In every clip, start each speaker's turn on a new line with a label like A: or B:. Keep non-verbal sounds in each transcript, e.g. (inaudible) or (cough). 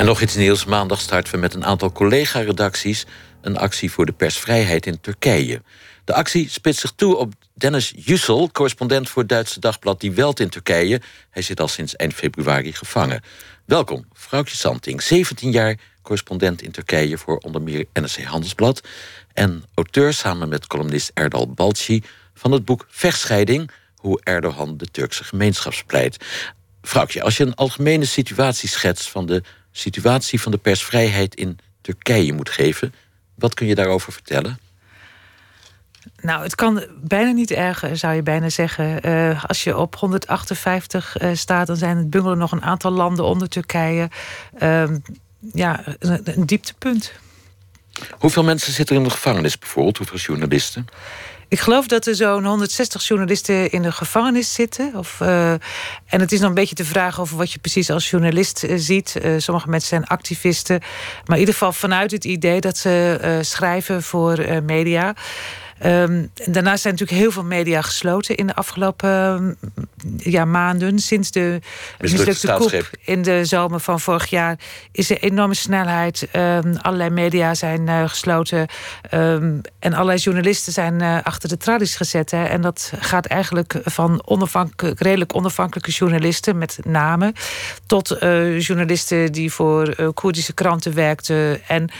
A: En nog iets nieuws. Maandag starten we met een aantal collega-redacties... een actie voor de persvrijheid in Turkije. De actie spitst zich toe op Dennis Jussel, correspondent voor het Duitse dagblad Die Welt in Turkije. Hij zit al sinds eind februari gevangen. Welkom, vrouwtje Santing, 17 jaar correspondent in Turkije voor onder meer NRC Handelsblad. En auteur samen met columnist Erdal Balci van het boek Vechtscheiding: Hoe Erdogan de Turkse gemeenschap splijt. Vrouwtje, als je een algemene situatie schetst van de situatie van de persvrijheid in Turkije moet geven, wat kun je daarover vertellen?
B: Nou, het kan bijna niet erger, zou je bijna zeggen. Uh, als je op 158 uh, eh, staat, dan zijn het bungelen nog een aantal landen onder Turkije. Uh, ja, een, een, dieptepunt.
A: Hoeveel mensen zitten er in de gevangenis bijvoorbeeld? Hoeveel journalisten?
B: Ik geloof dat er zo'n 160 journalisten in de gevangenis zitten. Of, uh, en het is nog een beetje de vraag over wat je precies als journalist uh, ziet. Uh, sommige mensen zijn activisten. Maar in ieder geval vanuit het idee dat ze schrijven voor media. Um, daarnaast zijn natuurlijk heel veel media gesloten in de afgelopen ehm, ja, maanden. Sinds de mislukte koep in de zomer van vorig jaar is er enorme snelheid. Um, allerlei media zijn uh, gesloten. en allerlei journalisten zijn uh, achter de tralies gezet. Hè. En dat gaat eigenlijk van onafhankelijk, redelijk onafhankelijke journalisten met namen. tot uh, journalisten die voor Koerdische kranten werkten. En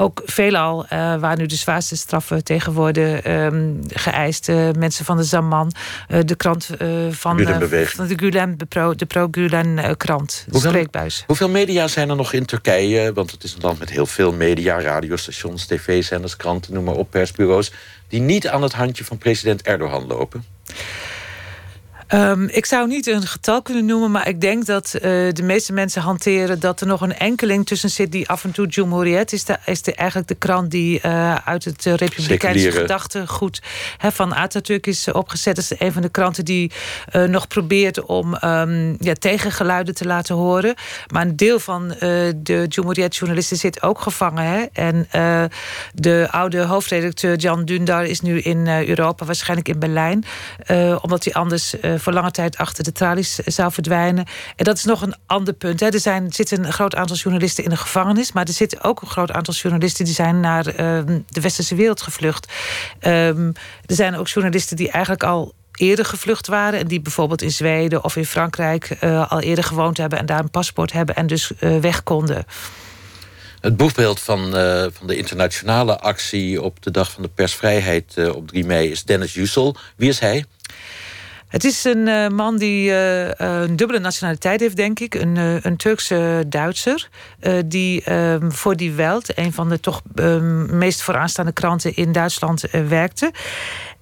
B: ook veelal waar nu de zwaarste straffen tegen worden um, geëist. mensen van de Zaman, uh, de krant uh, van, uh, van de Gulen, de pro-Gulen krant, de hoeveel, spreekbuis.
A: Hoeveel media zijn er nog in Turkije? Want het is een land met heel veel media, radiostations, tv-zenders, kranten, noem maar op, persbureaus... die niet aan het handje van president Erdogan lopen?
B: Um, ik zou niet een getal kunnen noemen, maar ik denk dat uh, de meeste mensen hanteren dat er nog een enkeling tussen zit die af en toe Jumhuriyet is, de, is de, eigenlijk de krant die uh, uit het uh, republikeinse gedachtegoed van Atatürk is opgezet. Dat is een van de kranten die nog probeert om um, ja, tegengeluiden te laten horen. Maar een deel van de Jumhuriyet-journalisten zit ook gevangen. Hè? En de oude hoofdredacteur Jan Dündar is nu in Europa, waarschijnlijk in Berlijn, omdat hij anders voor lange tijd achter de tralies zou verdwijnen. En dat is nog een ander punt. Hè. Er, zijn, zitten een groot aantal journalisten in de gevangenis, maar er zitten ook een groot aantal journalisten die zijn naar ehm, de westerse wereld gevlucht. Um, er zijn ook journalisten die eigenlijk al eerder gevlucht waren. En die bijvoorbeeld in Zweden of in Frankrijk uh, al eerder gewoond hebben en daar een paspoort hebben en dus uh, weg konden.
A: Het boekbeeld van, van de internationale actie op de dag van de persvrijheid op 3 mei is Dennis Jussel. Wie is hij?
B: Het is een uh, man die uh, een dubbele nationaliteit heeft, denk ik. Een, een Turkse Duitser. die um, voor Die Welt, een van de toch um, meest vooraanstaande kranten in Duitsland, werkte.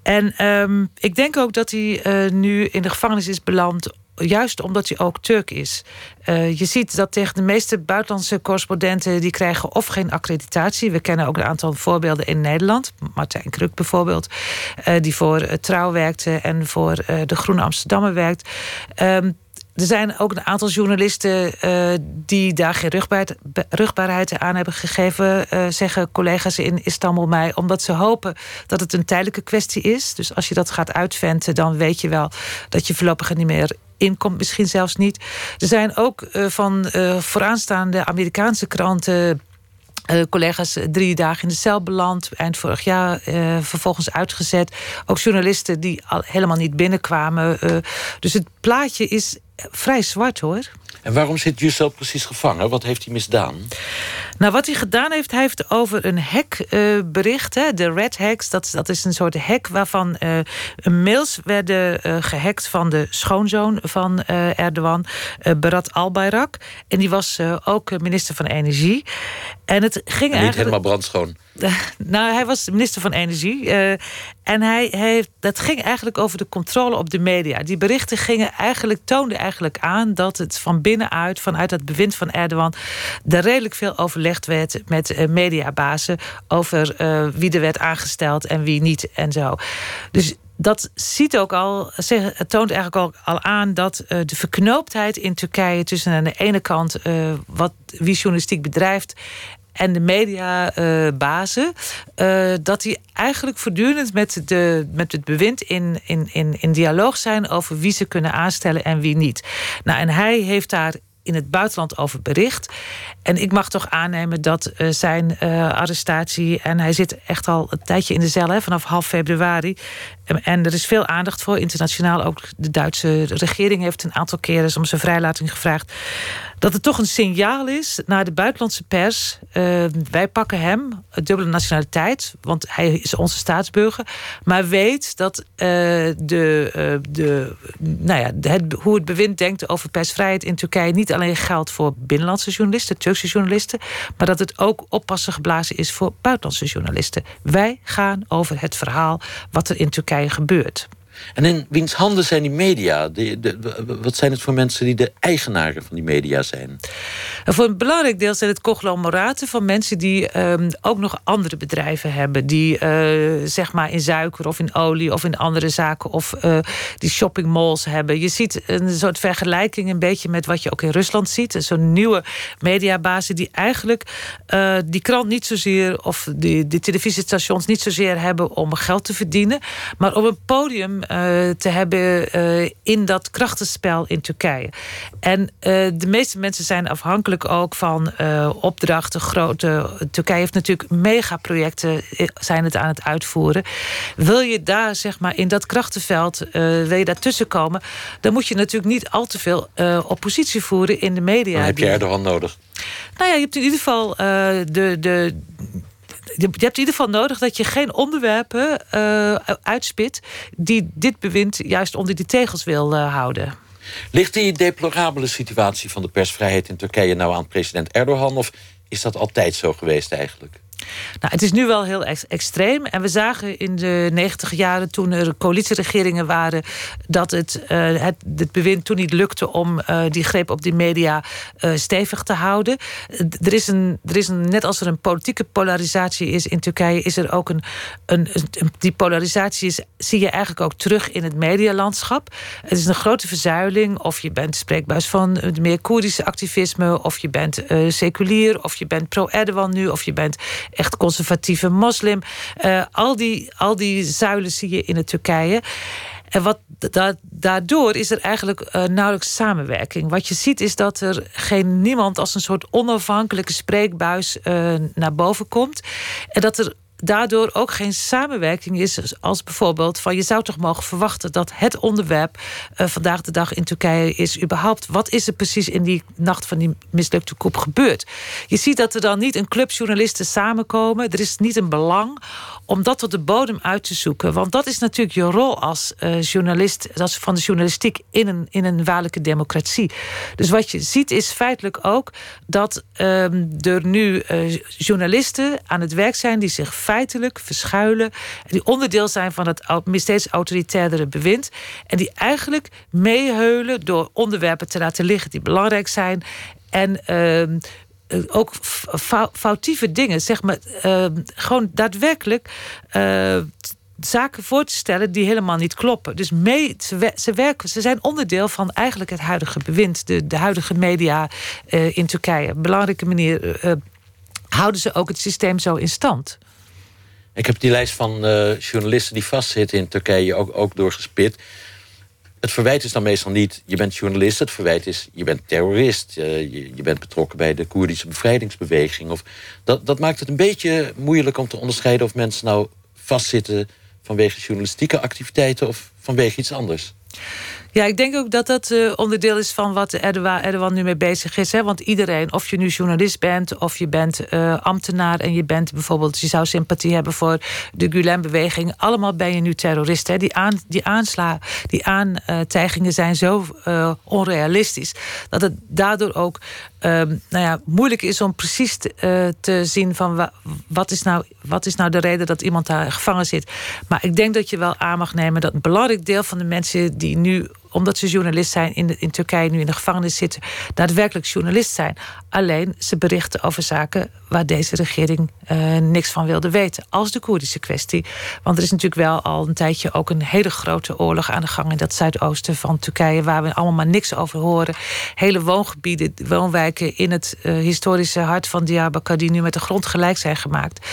B: En um, ik denk ook dat hij nu in de gevangenis is beland juist omdat hij ook Turk is. Uh, je ziet dat tegen de meeste buitenlandse correspondenten... die krijgen of geen accreditatie. We kennen ook een aantal voorbeelden in Nederland. Martijn Kruk bijvoorbeeld, uh, die voor Trouw werkte... en voor de Groene Amsterdammer werkt. Um, er zijn ook een aantal journalisten uh, die daar geen rugbaarheid, aan hebben gegeven, uh, zeggen collega's in Istanbul mij, omdat ze hopen dat het een tijdelijke kwestie is. Dus als je dat gaat uitventen, dan weet je wel dat je voorlopig er niet meer inkomt, misschien zelfs niet. Er zijn ook uh, van vooraanstaande Amerikaanse kranten. Collega's drie dagen in de cel beland, eind vorig jaar vervolgens uitgezet. Ook journalisten die al helemaal niet binnenkwamen. Dus het plaatje is vrij zwart hoor.
A: En waarom zit Jussel precies gevangen? Wat heeft hij misdaan?
B: Nou, wat hij gedaan heeft, hij heeft over een hack uh, bericht. Hè, de Red Hacks, dat, dat is een soort hack waarvan uh, mails werden uh, gehackt van de schoonzoon van Erdogan, Berat Albayrak. En die was ook minister van Energie. En het ging en niet
A: eigenlijk... helemaal brandschoon. (laughs)
B: nou, hij was minister van Energie. En hij heeft, dat ging eigenlijk over de controle op de media. Die berichten gingen eigenlijk, toonden eigenlijk aan dat het van binnenuit, vanuit het bewind van Erdogan, er redelijk veel overlegd werd met uh, mediabazen over uh, wie er werd aangesteld en wie niet en zo. Dus dat ziet ook al, het toont eigenlijk ook al aan dat uh, de verknooptheid in Turkije tussen aan de ene kant wat wie journalistiek bedrijft en de mediabazen, uh, dat die eigenlijk voortdurend met, de, met het bewind in, in, in, in dialoog zijn over wie ze kunnen aanstellen en wie niet. Nou, en hij heeft daar in het buitenland over bericht. En ik mag toch aannemen dat zijn arrestatie. En hij zit echt al een tijdje in de cel, hè, vanaf half februari. En er is veel aandacht voor. Internationaal ook de Duitse regering heeft een aantal keren om zijn vrijlating gevraagd. Dat het toch een signaal is naar de buitenlandse pers. Uh, wij pakken hem, dubbele nationaliteit, want hij is onze staatsburger. Maar weet dat uh, de, uh, de, nou ja, het, hoe het bewind denkt over persvrijheid in Turkije niet alleen geldt voor binnenlandse journalisten, Turkse journalisten, maar dat het ook oppassen geblazen is voor buitenlandse journalisten. Wij gaan over het verhaal wat er in Turkije gebeurt.
A: En in wiens handen zijn die media? De, de, wat zijn het voor mensen die de eigenaren van die media zijn?
B: voor een belangrijk deel zijn het conglomeraten van mensen die um, ook nog andere bedrijven hebben. Die uh, zeg maar in suiker of in olie of in andere zaken of uh, die shoppingmalls hebben. Je ziet een soort vergelijking een beetje met wat je ook in Rusland ziet. Zo'n nieuwe mediabazen die eigenlijk uh, die krant niet zozeer of die, die televisiestations niet zozeer hebben om geld te verdienen, maar om een podium te hebben uh, in dat krachtenspel in Turkije. En uh, de meeste mensen zijn afhankelijk ook van opdrachten, grote. Turkije heeft natuurlijk megaprojecten, zijn het aan het uitvoeren. Wil je daar, zeg maar, in dat krachtenveld, wil je daartussen komen, dan moet je natuurlijk niet al te veel oppositie voeren in de media. Dan
A: heb je Erdogan nodig.
B: Nou ja, je hebt in ieder geval de, de, je hebt in ieder geval nodig dat je geen onderwerpen uh, uitspit die dit bewind juist onder die tegels wil uh, houden.
A: Ligt die deplorabele situatie van de persvrijheid in Turkije nou aan president Erdogan of is dat altijd zo geweest eigenlijk?
B: Nou, het is nu wel heel extreem. En we zagen in de negentig jaren, toen er coalitieregeringen waren, dat het, uh, het, het bewind toen niet lukte om uh, die greep op die media uh, stevig te houden. er is een, er is een, net als er een politieke polarisatie is in Turkije, is er ook een. een, een die polarisatie is, zie je eigenlijk ook terug in het medialandschap. Het is een grote verzuiling. Of je bent spreekbuis van meer Koerdische activisme, of je bent seculier, of je bent pro-Erdogan nu, of je bent echt conservatieve moslim. Uh, al, die, al die zuilen zie je in het Turkije. En wat da daardoor is er eigenlijk uh, nauwelijks samenwerking. Wat je ziet is dat er geen niemand als een soort onafhankelijke spreekbuis uh, naar boven komt. En dat er daardoor ook geen samenwerking is. Als bijvoorbeeld van je zou toch mogen verwachten dat het onderwerp uh, vandaag de dag in Turkije is überhaupt. Wat is er precies in die nacht van die mislukte koep gebeurd? Je ziet dat er dan niet een club journalisten samenkomen. Er is niet een belang om dat tot de bodem uit te zoeken. Want dat is natuurlijk je rol als uh, journalist, als van de journalistiek in een, in een waarlijke democratie. Dus wat je ziet is feitelijk ook dat uh, er nu uh, journalisten aan het werk zijn die zich feitelijk verschuilen. Die onderdeel zijn van het steeds autoritairdere bewind. En die eigenlijk meeheulen door onderwerpen te laten liggen die belangrijk zijn. En ehm, eh, ook foutieve dingen, zeg maar, ehm, gewoon daadwerkelijk uh, zaken voor te stellen die helemaal niet kloppen. Dus mee, ze, werken, ze zijn onderdeel van eigenlijk het huidige bewind, de, de huidige media uh, in Turkije. Op belangrijke manier houden ze ook het systeem zo in stand.
A: Ik heb die lijst van uh, journalisten die vastzitten in Turkije ook, ook doorgespit. Het verwijt is dan meestal niet, je bent journalist. Het verwijt is, je bent terrorist. Uh, je, je, bent betrokken bij de Koerdische bevrijdingsbeweging. Of, dat, dat maakt het een beetje moeilijk om te onderscheiden... of mensen nou vastzitten vanwege journalistieke activiteiten... of vanwege iets anders.
B: Ja, ik denk ook dat dat uh, onderdeel is van wat Erdogan, nu mee bezig is. Hè? Want iedereen, of je nu journalist bent, of je bent uh, ambtenaar en je bent bijvoorbeeld, je zou sympathie hebben voor de Gulen-beweging, allemaal ben je nu terrorist. Hè? Die, aan, die aansla, die aantijgingen zijn zo uh, onrealistisch dat het daardoor ook um, nou ja, moeilijk is om precies te, te zien van wat is, nou, wat is nou de reden dat iemand daar gevangen zit. Maar ik denk dat je wel aan mag nemen dat een belangrijk deel van de mensen die nu omdat ze journalist zijn in, in Turkije nu in de gevangenis zitten, daadwerkelijk journalist zijn. Alleen ze berichten over zaken waar deze regering uh, niks van wilde weten. Als de Koerdische kwestie. Want er is natuurlijk wel al een tijdje ook een hele grote oorlog aan de gang in dat zuidoosten van Turkije, waar we allemaal maar niks over horen. Hele woongebieden, woonwijken in het uh, historische hart van Diyarbakir, die nu met de grond gelijk zijn gemaakt.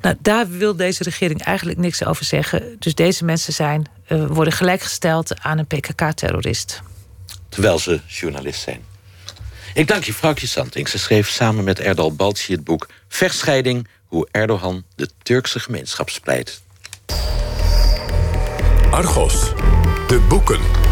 B: Nou, daar wil deze regering eigenlijk niks over zeggen. Dus deze mensen zijn, uh, worden gelijkgesteld aan een PKK-terrorist.
A: Terwijl ze journalist zijn. Ik dank je, vrouwtje Santing. Ze schreef samen met Erdal Balci het boek Vechtscheiding... hoe Erdogan de Turkse gemeenschap splijt.
C: Argos, de boeken.